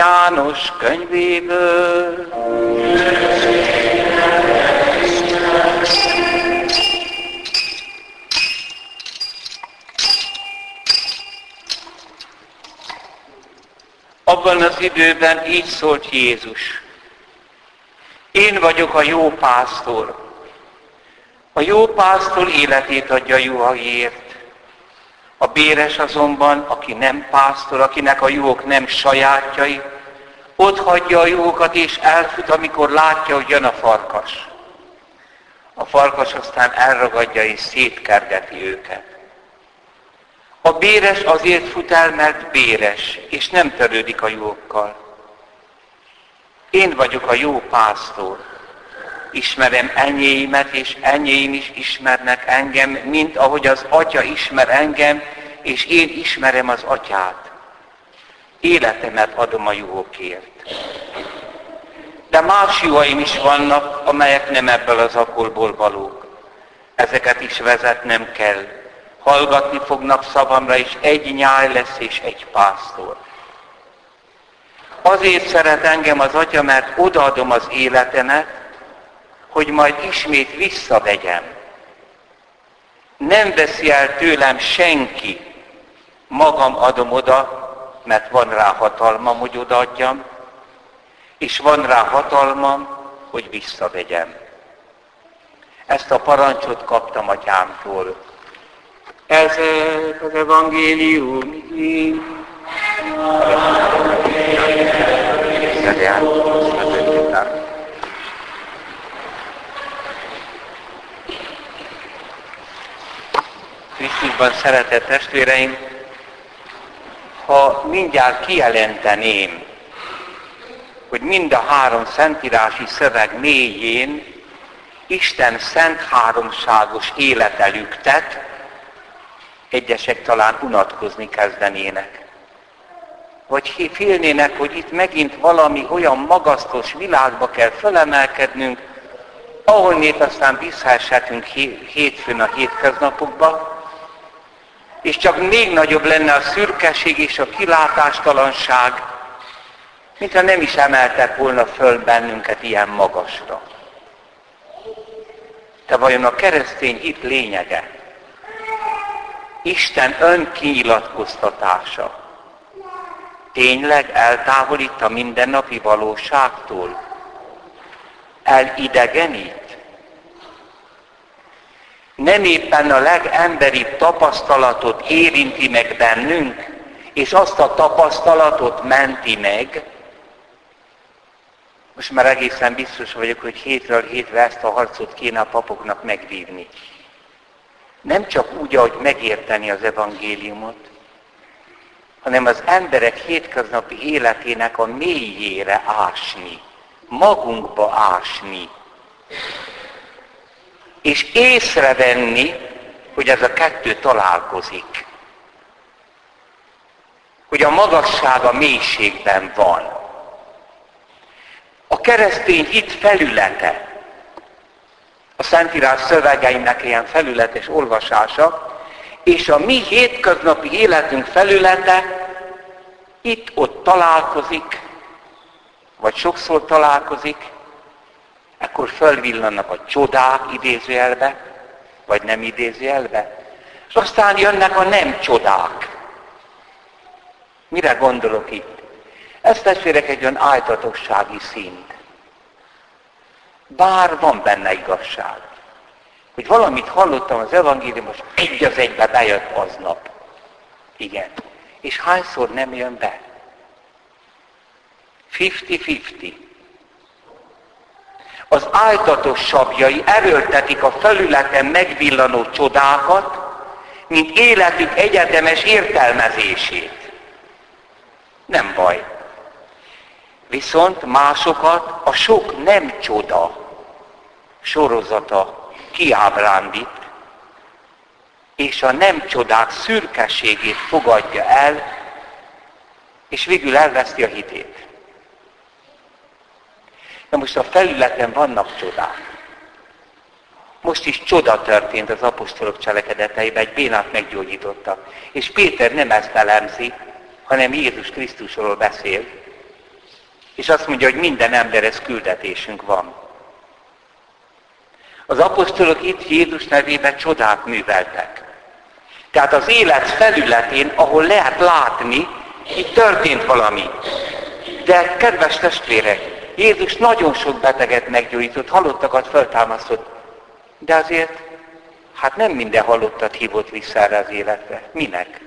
János könyvéből. Abban az időben így szólt Jézus. Én vagyok a jó pásztor. A jó pásztor életét adja juhaiért. A béres azonban, aki nem pásztor, akinek a juhok nem sajátjai, ott hagyja a juhokat és elfut, amikor látja, hogy jön a farkas. A farkas aztán elragadja és szétkergeti őket. A béres azért fut el, mert béres, és nem törődik a juhokkal. Én vagyok a jó pásztor. Ismerem enyéimet, és enyéim is ismernek engem, mint ahogy az atya ismer engem, és én ismerem az atyát. Életemet adom a juhokért. De más juhaim is vannak, amelyek nem ebből az akolból valók. Ezeket is vezetnem kell. Hallgatni fognak szavamra, és egy nyáj lesz, és egy pásztor. Azért szeret engem az Atya, mert odaadom az életemet, hogy majd ismét visszavegyem. Nem veszi el tőlem senki, magam adom oda, mert van rá hatalmam, hogy odaadjam, és van rá hatalmam, hogy visszavegyem. Ezt a parancsot kaptam atyámtól. Ez az evangélium. Krisztusban szeretett testvéreim, ha mindjárt kijelenteném, hogy mind a három szentírási szöveg mélyén Isten szent háromságos életelüktet, egyesek talán unatkozni kezdenének. Vagy félnének, hogy itt megint valami olyan magasztos világba kell felemelkednünk, ahol nép aztán visszaeshetünk hétfőn a hétköznapokba, és csak még nagyobb lenne a szürkeség és a kilátástalanság, mintha nem is emeltek volna föl bennünket ilyen magasra. De vajon a keresztény hit lényege? Isten önkinyilatkoztatása tényleg eltávolít a mindennapi valóságtól? Elidegenít? Nem éppen a legemberibb tapasztalatot érinti meg bennünk, és azt a tapasztalatot menti meg, most már egészen biztos vagyok, hogy hétről hétre ezt a harcot kéne a papoknak megvívni. Nem csak úgy, ahogy megérteni az evangéliumot, hanem az emberek hétköznapi életének a mélyére ásni, magunkba ásni, és észrevenni, hogy ez a kettő találkozik. Hogy a magasság a mélységben van. A keresztény hit felülete, a Szentírás szövegeinek ilyen felületes olvasása, és a mi hétköznapi életünk felülete itt-ott találkozik, vagy sokszor találkozik, akkor fölvillannak a csodák idézőjelbe, vagy nem idézőjelbe, és aztán jönnek a nem csodák. Mire gondolok itt? Ez testvérek egy olyan ájtatossági szint. Bár van benne igazság hogy valamit hallottam az evangélium, most egy az egybe bejött aznap. Igen. És hányszor nem jön be? 50-50. Az áltatos sabjai erőltetik a felületen megvillanó csodákat, mint életük egyetemes értelmezését. Nem baj. Viszont másokat a sok nem csoda sorozata kiábrándít, és a nem csodák szürkeségét fogadja el, és végül elveszti a hitét. Na most a felületen vannak csodák. Most is csoda történt az apostolok cselekedeteiben, egy bénát meggyógyította. És Péter nem ezt elemzi, hanem Jézus Krisztusról beszél. És azt mondja, hogy minden emberhez küldetésünk van. Az apostolok itt Jézus nevében csodát műveltek. Tehát az élet felületén, ahol lehet látni, itt történt valami. De kedves testvérek, Jézus nagyon sok beteget meggyógyított, halottakat feltámasztott, de azért, hát nem minden halottat hívott vissza erre az életre. Minek?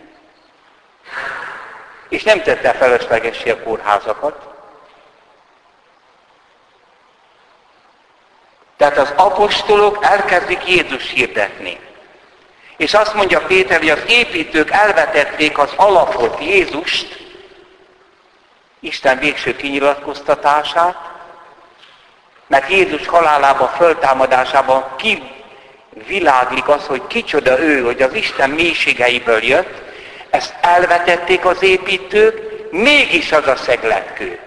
És nem tette feleslegessé a kórházakat. Tehát az apostolok elkezdik Jézus hirdetni. És azt mondja Péter, hogy az építők elvetették az alapot, Jézust, Isten végső kinyilatkoztatását, mert Jézus halálában, föltámadásában kiviláglik az, hogy kicsoda ő, hogy az Isten mélységeiből jött, ezt elvetették az építők, mégis az a szegletkő.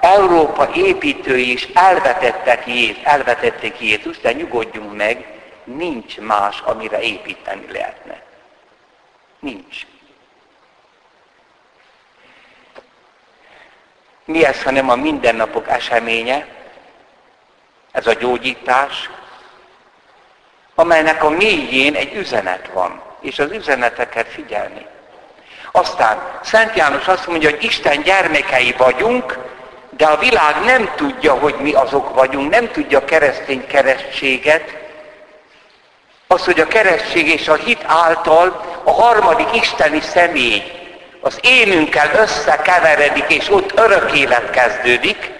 Európa építői is elvetettek Jézus, elvetették Jézus, de nyugodjunk meg, nincs más, amire építeni lehetne. Nincs. Mi ez, hanem a mindennapok eseménye, ez a gyógyítás, amelynek a mélyén egy üzenet van, és az üzeneteket figyelni. Aztán Szent János azt mondja, hogy Isten gyermekei vagyunk, de a világ nem tudja, hogy mi azok vagyunk, nem tudja a keresztény keresztséget, az, hogy a keresztség és a hit által a harmadik isteni személy az énünkkel összekeveredik, és ott örök élet kezdődik.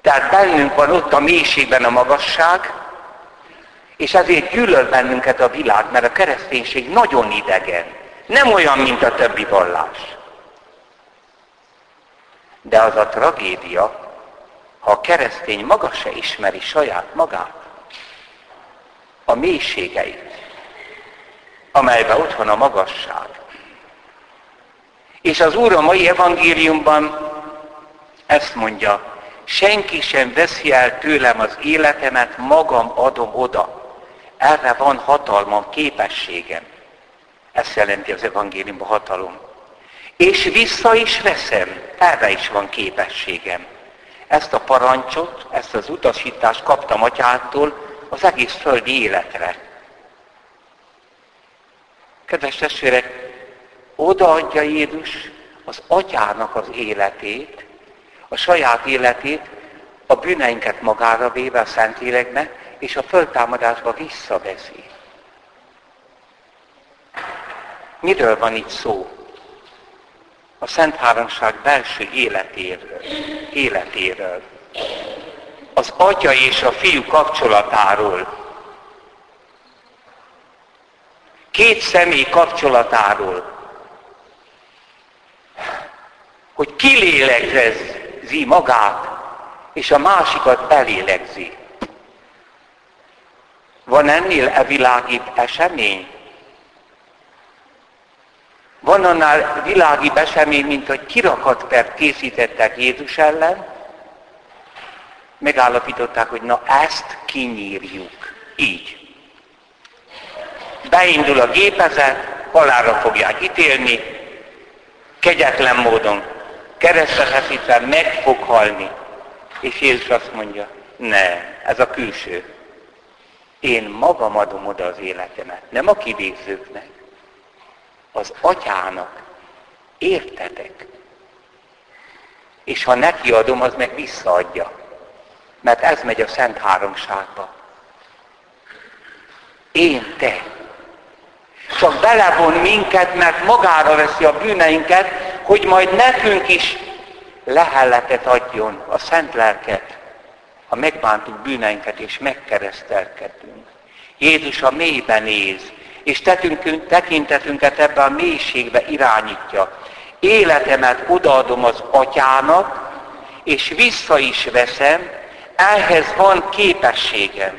Tehát bennünk van ott a mélységben a magasság, és ezért gyűlöl bennünket a világ, mert a kereszténység nagyon idegen. Nem olyan, mint a többi vallás. De az a tragédia, ha a keresztény maga se ismeri saját magát, a mélységeit, amelyben ott van a magasság. És az Úr a mai evangéliumban ezt mondja, senki sem veszi el tőlem az életemet, magam adom oda. Erre van hatalmam, képességem. Ezt jelenti az evangéliumban hatalom. És vissza is veszem, erre is van képességem. Ezt a parancsot, ezt az utasítást kaptam atyától az egész földi életre. Kedves testvérek, odaadja Jézus az atyának az életét, a saját életét, a bűneinket magára véve a Szentlélekbe, és a föltámadásba visszaveszi. Miről van itt szó? A Szent Háromság belső életéről. életéről. Az atya és a fiú kapcsolatáról. Két személy kapcsolatáról. Hogy kilélegzi magát, és a másikat belélegzi. Van ennél e világibb esemény? Van annál világi esemény, mint hogy kirakat készítettek Jézus ellen, megállapították, hogy na ezt kinyírjuk. Így. Beindul a gépezet, halára fogják ítélni, kegyetlen módon, keresztre feszítve meg fog halni. És Jézus azt mondja, ne, ez a külső. Én magam adom oda az életemet, nem a kivégzőknek, az atyának. Értetek? És ha neki adom, az meg visszaadja. Mert ez megy a Szent Háromságba. Én, te. Csak belevon minket, mert magára veszi a bűneinket, hogy majd nekünk is lehelletet adjon a Szent Lelket ha megbántuk bűneinket és megkeresztelkedünk. Jézus a mélyben néz, és tekintetünket ebbe a mélységbe irányítja. Életemet odaadom az atyának, és vissza is veszem, ehhez van képességem.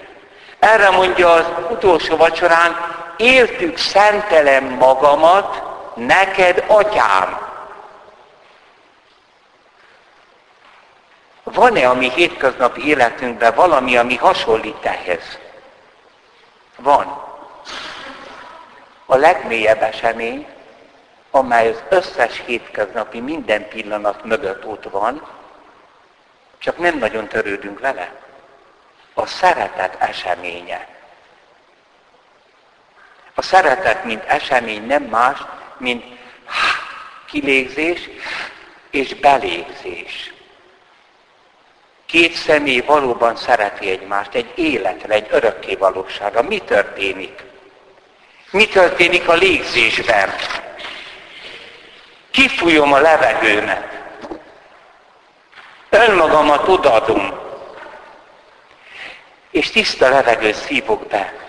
Erre mondja az utolsó vacsorán, éltük szentelem magamat, neked atyám. van-e a mi hétköznapi életünkben valami, ami hasonlít ehhez? Van. A legmélyebb esemény, amely az összes hétköznapi minden pillanat mögött ott van, csak nem nagyon törődünk vele. A szeretet eseménye. A szeretet, mint esemény nem más, mint kilégzés és belégzés. Két személy valóban szereti egymást, egy életre, egy örökké valósága. Mi történik? Mi történik a légzésben? Kifújom a levegőmet. Önmagamat odaadom. És tiszta levegőt szívok be.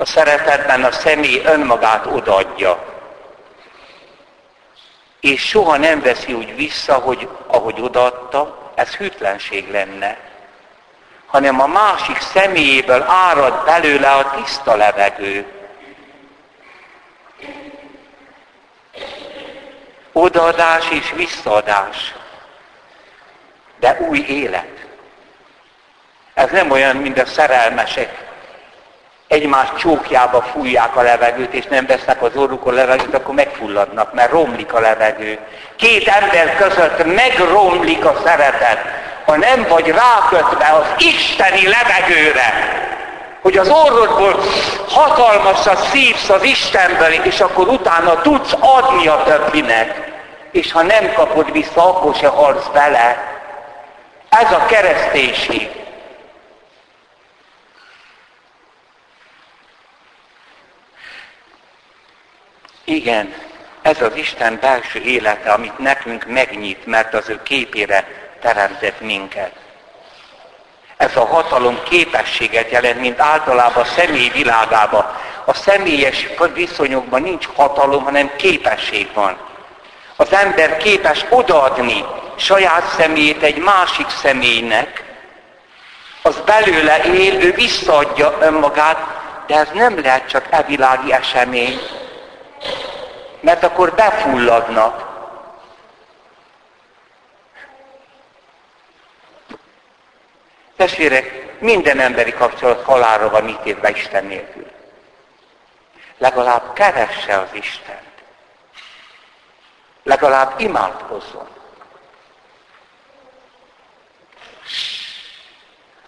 A szeretetben a személy önmagát odaadja. És soha nem veszi úgy vissza, hogy ahogy odaadta, ez hűtlenség lenne. Hanem a másik személyéből árad belőle a tiszta levegő. Odaadás és visszaadás. De új élet. Ez nem olyan, mint a szerelmesek. Egymás csókjába fújják a levegőt, és nem vesznek az orrukon levegőt, akkor megfulladnak, mert romlik a levegő. Két ember között megromlik a szeretet, ha nem vagy rákötve az isteni levegőre, hogy az orrodból hatalmasat szívsz az Istenből, és akkor utána tudsz adni a többinek. És ha nem kapod vissza, akkor se halsz bele. Ez a kereszténység. Igen, ez az Isten belső élete, amit nekünk megnyit, mert az ő képére teremtett minket. Ez a hatalom képességet jelent, mint általában a személy világában. A személyes viszonyokban nincs hatalom, hanem képesség van. Az ember képes odaadni saját személyét egy másik személynek, az belőle él, ő visszaadja önmagát, de ez nem lehet csak evilági esemény, mert akkor befulladnak. Testvérek, minden emberi kapcsolat halálra van ítélve Isten nélkül. Legalább keresse az Istent. Legalább imádkozzon.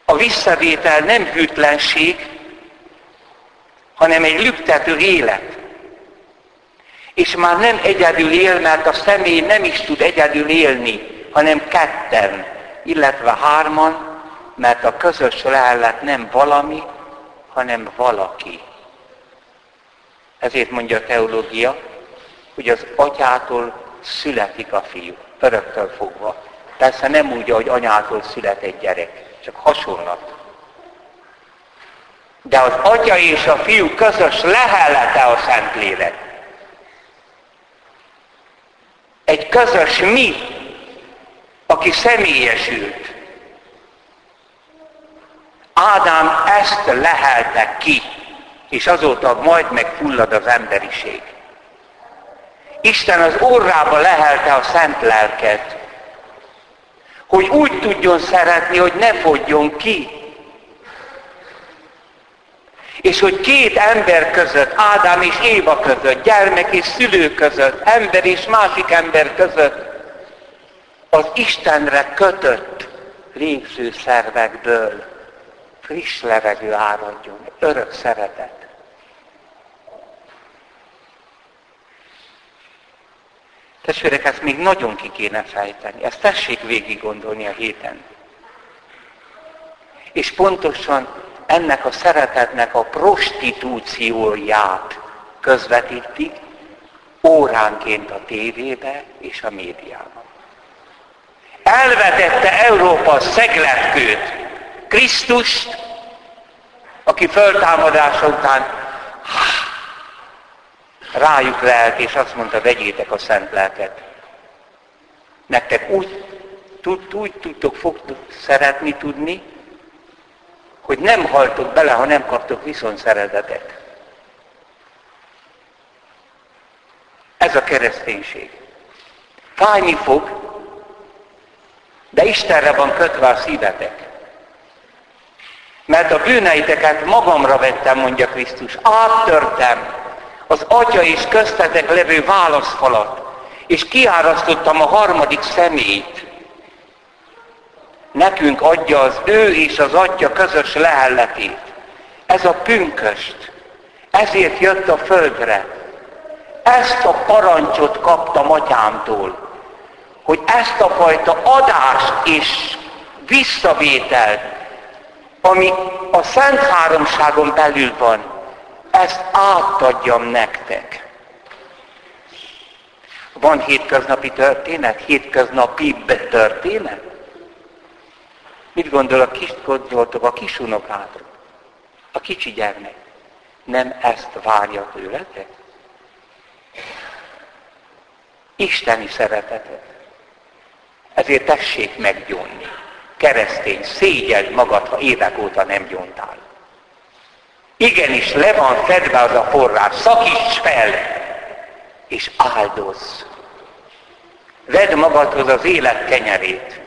A visszavétel nem hűtlenség, hanem egy lüktető élet. És már nem egyedül él, mert a személy nem is tud egyedül élni, hanem ketten, illetve hárman, mert a közös lellet nem valami, hanem valaki. Ezért mondja a teológia, hogy az atyától születik a fiú, öröktől fogva. Persze nem úgy, hogy anyától szület egy gyerek, csak hasonlat. De az atya és a fiú közös lehellete a Szentlélek. Egy közös mi, aki személyesült. Ádám ezt lehelte ki, és azóta majd megfullad az emberiség. Isten az orrába lehelte a szent lelket, hogy úgy tudjon szeretni, hogy ne fogjon ki. És hogy két ember között, Ádám és Éva között, gyermek és szülő között, ember és másik ember között, az Istenre kötött légzőszervekből friss levegő áradjon, örök szeretet. Testvérek, ezt még nagyon ki kéne fejteni. Ezt tessék végig gondolni a héten. És pontosan ennek a szeretetnek a prostitúcióját közvetítik óránként a tévébe és a médiában. Elvetette Európa szegletkőt, Krisztust, aki föltámadása után rájuk lelt, és azt mondta, vegyétek a szent lelket. Nektek úgy, tud, úgy tudtok, fogtok szeretni tudni, hogy nem haltok bele, ha nem kaptok viszont szeretetet. Ez a kereszténység. Fájni fog, De Istenre van kötve a szívetek. Mert a bűneiteket magamra vettem, mondja Krisztus. Áttörtem az atya és köztetek levő válaszfalat, és kiárasztottam a harmadik szemét. Nekünk adja az ő és az atya közös lehelletét. Ez a pünköst. Ezért jött a földre. Ezt a parancsot kaptam atyámtól, hogy ezt a fajta adást és visszavételt, ami a Szent Háromságon belül van, ezt átadjam nektek. Van hétköznapi történet, hétköznapi történet? Mit gondol a kis gondoltok a kisunokádról? A kicsi gyermek. Nem ezt várja tőletek? Isteni szeretetet. Ezért tessék meggyónni. Keresztény, szégyeld magad, ha évek óta nem gyóntál. Igenis, le van fedve az a forrás, szakíts fel, és áldozz. Vedd magadhoz az élet kenyerét.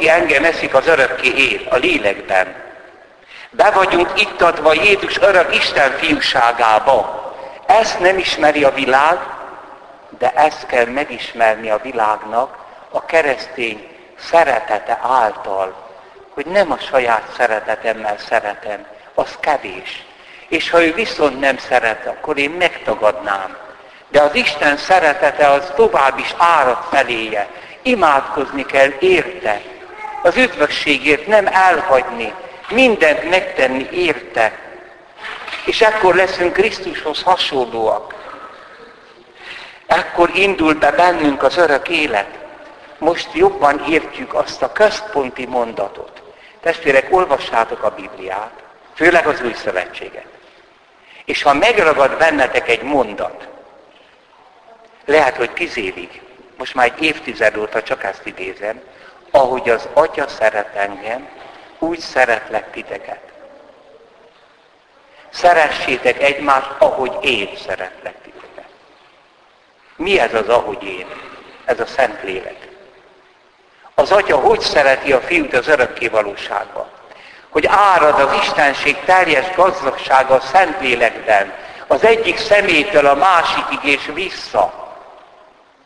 Aki engem eszik, az örökké él, a lélekben. Be vagyunk adva Jézus örök Isten fiúságába. Ezt nem ismeri a világ, de ezt kell megismerni a világnak a keresztény szeretete által hogy nem a saját szeretetemmel szeretem, az kevés. És ha ő viszont nem szeret, akkor én megtagadnám. De az Isten szeretete az tovább is árad feléje. Imádkozni kell érte. Az üdvösségért nem elhagyni, mindent megtenni érte. És ekkor leszünk Krisztushoz hasonlóak. Ekkor indul be bennünk az örök élet. Most jobban értjük azt a központi mondatot. Testvérek, olvassátok a Bibliát, főleg az új szövetséget. És ha megragad bennetek egy mondat, lehet, hogy tíz évig, most már egy évtized óta csak ezt idézem, ahogy az Atya szeret engem, úgy szeretlek titeket. Szeressétek egymást, ahogy én szeretlek titeket. Mi ez az, ahogy én? Ez a Szentlélek. Az atya hogy szereti a fiút az örökké valóságba? Hogy árad az Istenség teljes gazdagsága a Szentlélekben, az egyik szemétől a másikig és vissza.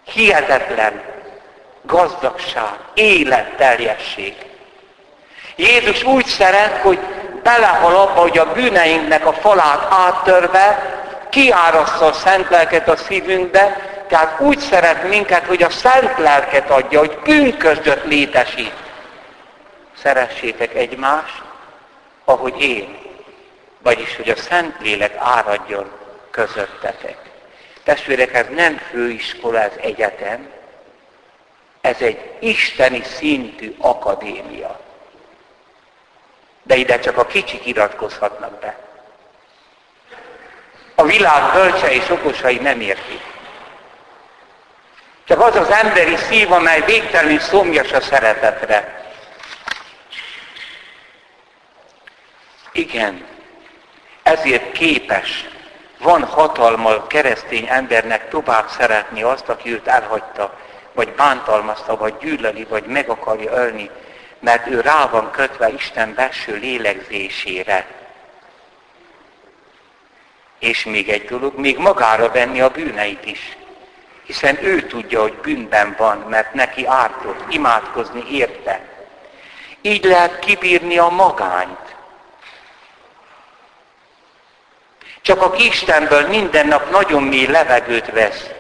Hihetetlen gazdagság, életteljesség. Jézus úgy szeret, hogy belehal abba, hogy a bűneinknek a falát áttörve kiárassza a szent lelket a szívünkbe, tehát úgy szeret minket, hogy a szent lelket adja, hogy bűnközött létesít. Szeressétek egymást, ahogy én. Vagyis, hogy a szent lélek áradjon közöttetek. Testvérek, ez nem főiskola, ez egyetem. Ez egy isteni szintű akadémia. De ide csak a kicsik iratkozhatnak be. A világ bölcse és okosai nem értik. Csak az az emberi szív, amely végtelenül szomjas a szeretetre. Igen, ezért képes, van hatalma a keresztény embernek tovább szeretni azt, aki őt elhagyta, vagy bántalmazta, vagy gyűlöli, vagy meg akarja ölni, mert ő rá van kötve Isten belső lélegzésére. És még egy dolog, még magára venni a bűneit is. Hiszen ő tudja, hogy bűnben van, mert neki ártott, imádkozni érte. Így lehet kibírni a magányt. Csak aki Istenből minden nap nagyon mély levegőt vesz,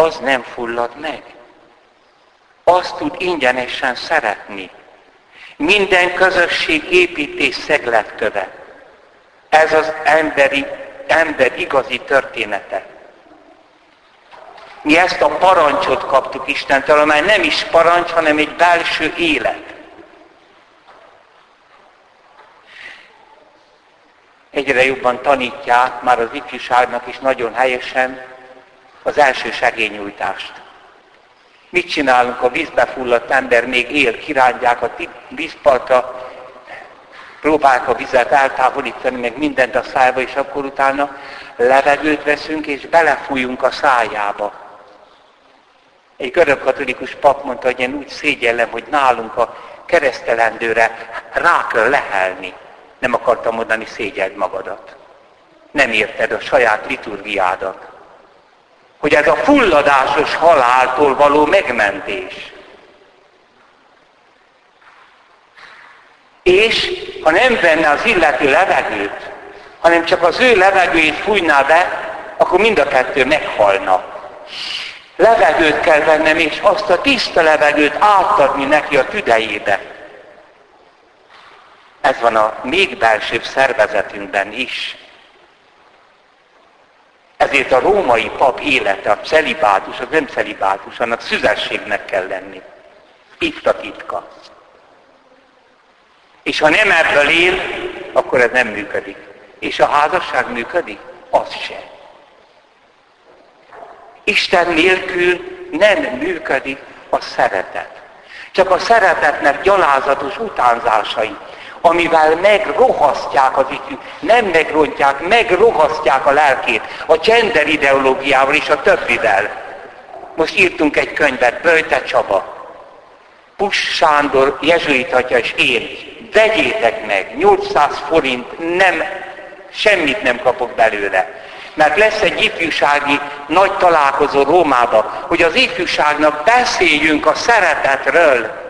az nem fullad meg. Azt tud ingyenesen szeretni. Minden közösség építés szegletköve. Ez az emberi, ember igazi története. Mi ezt a parancsot kaptuk Istentől, amely nem is parancs, hanem egy belső élet. Egyre jobban tanítják, már az ifjúságnak is nagyon helyesen, az első segényújtást. Mit csinálunk, a vízbe fulladt ember még él, kirándják a vízpartra, próbálják a vizet eltávolítani, meg mindent a szájba, és akkor utána levegőt veszünk, és belefújunk a szájába Egy görög katolikus pap mondta, hogy én úgy szégyellem, hogy nálunk a keresztelendőre rá kell lehelni. Nem akartam mondani szégyeld magadat. Nem érted a saját liturgiádat. Hogy ez a fulladásos haláltól való megmentés. És ha nem venne az illető levegőt, hanem csak az ő levegőjét fújná be, akkor mind a kettő meghalna. Levegőt kell vennem, és azt a tiszta levegőt átadni neki a tüdejébe. Ez van a még belsőbb szervezetünkben is. Ezért a római pap élete, a celibátus, az nem celibátus, annak szüzességnek kell lenni. Itt a titka. És ha nem ebből él, akkor ez nem működik. És a házasság működik? Az se. Isten nélkül nem működik a szeretet. Csak a szeretetnek gyalázatos utánzásai, amivel megrohasztják az ifjú, nem megrontják, megrohasztják a lelkét a gender ideológiával és a többivel. Most írtunk egy könyvet, Böjte Csaba, Pus Sándor, jezsuitatja és én, vegyétek meg, 800 forint, nem, semmit nem kapok belőle. Mert lesz egy ifjúsági nagy találkozó Rómába, hogy az ifjúságnak beszéljünk a szeretetről,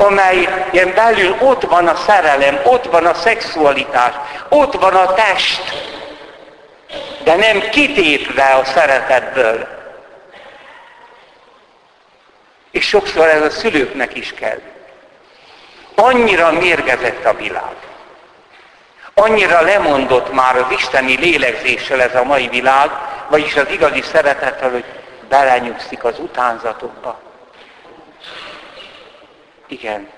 amelyen belül ott van a szerelem, ott van a szexualitás, ott van a test, de nem kitépve a szeretetből. És sokszor ez a szülőknek is kell. Annyira mérgezett a világ. Annyira lemondott már az isteni lélegzéssel ez a mai világ, vagyis az igazi szeretettel, hogy belenyugszik az utánzatokba. Igen.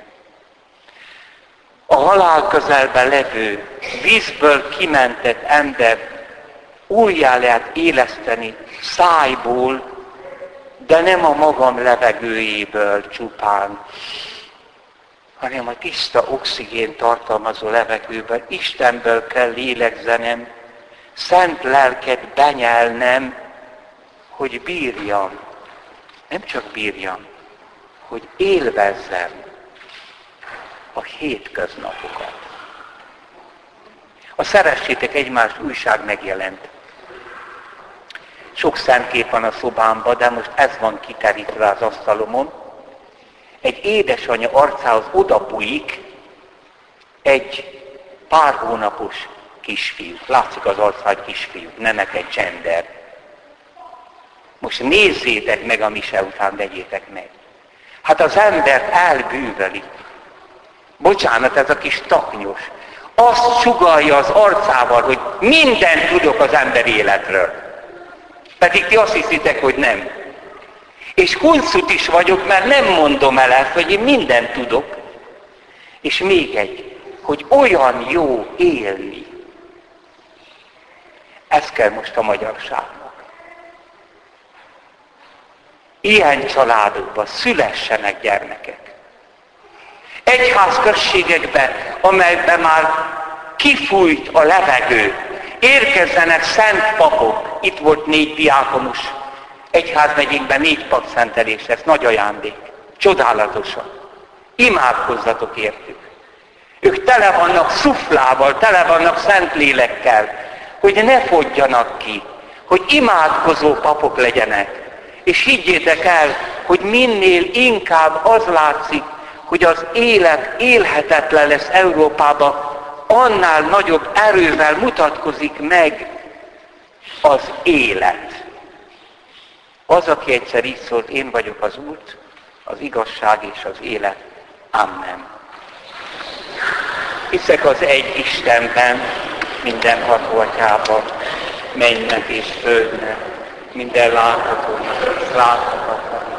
A halál közelben levő, vízből kimentett ember újjá lehet éleszteni szájból, de nem a magam levegőjéből csupán, hanem a tiszta oxigén tartalmazó levegőből, Istenből kell lélegzenem, szent lelket benyelnem, hogy bírjam. Nem csak bírjam, hogy élvezzem a hétköznapokat. A Szeressétek egymást újság megjelent. Sok szemkép van a szobámban, de most ez van kiterítve az asztalomon egy édesanyja arcához odabújik egy pár hónapos kisfiú. Látszik az arcán kisfiú, nemek egy gender. Most nézzétek meg a mise után, vegyétek meg. Hát az embert elbűveli. Bocsánat, ez a kis taknyos. Azt sugalja az arcával, hogy mindent tudok az ember életről. Pedig ti azt hiszitek, hogy nem. És kunszut is vagyok, mert nem mondom el ezt, hogy én mindent tudok. És még egy, hogy olyan jó élni. Ez kell most a magyarságnak. Ilyen családokban szülessenek gyermekek. Egyházközségekben, amelyben már kifújt a levegő, érkezzenek szent papok. Itt volt négy diákonus egyházmegyénkben négy pakszentelés lesz, nagy ajándék. Csodálatosan. Imádkozzatok értük. Ők tele vannak szuflával, tele vannak szentlélekkel, hogy ne fogjanak ki, hogy imádkozó papok legyenek. És higgyétek el, hogy minél inkább az látszik, hogy az élet élhetetlen lesz Európába, annál nagyobb erővel mutatkozik meg az élet. Az, aki egyszer így szólt, én vagyok az út, az igazság és az élet. Amen. Hiszek az egy Istenben, minden hatóatyában, mennek és földnek, minden láthatónak és láthatatlan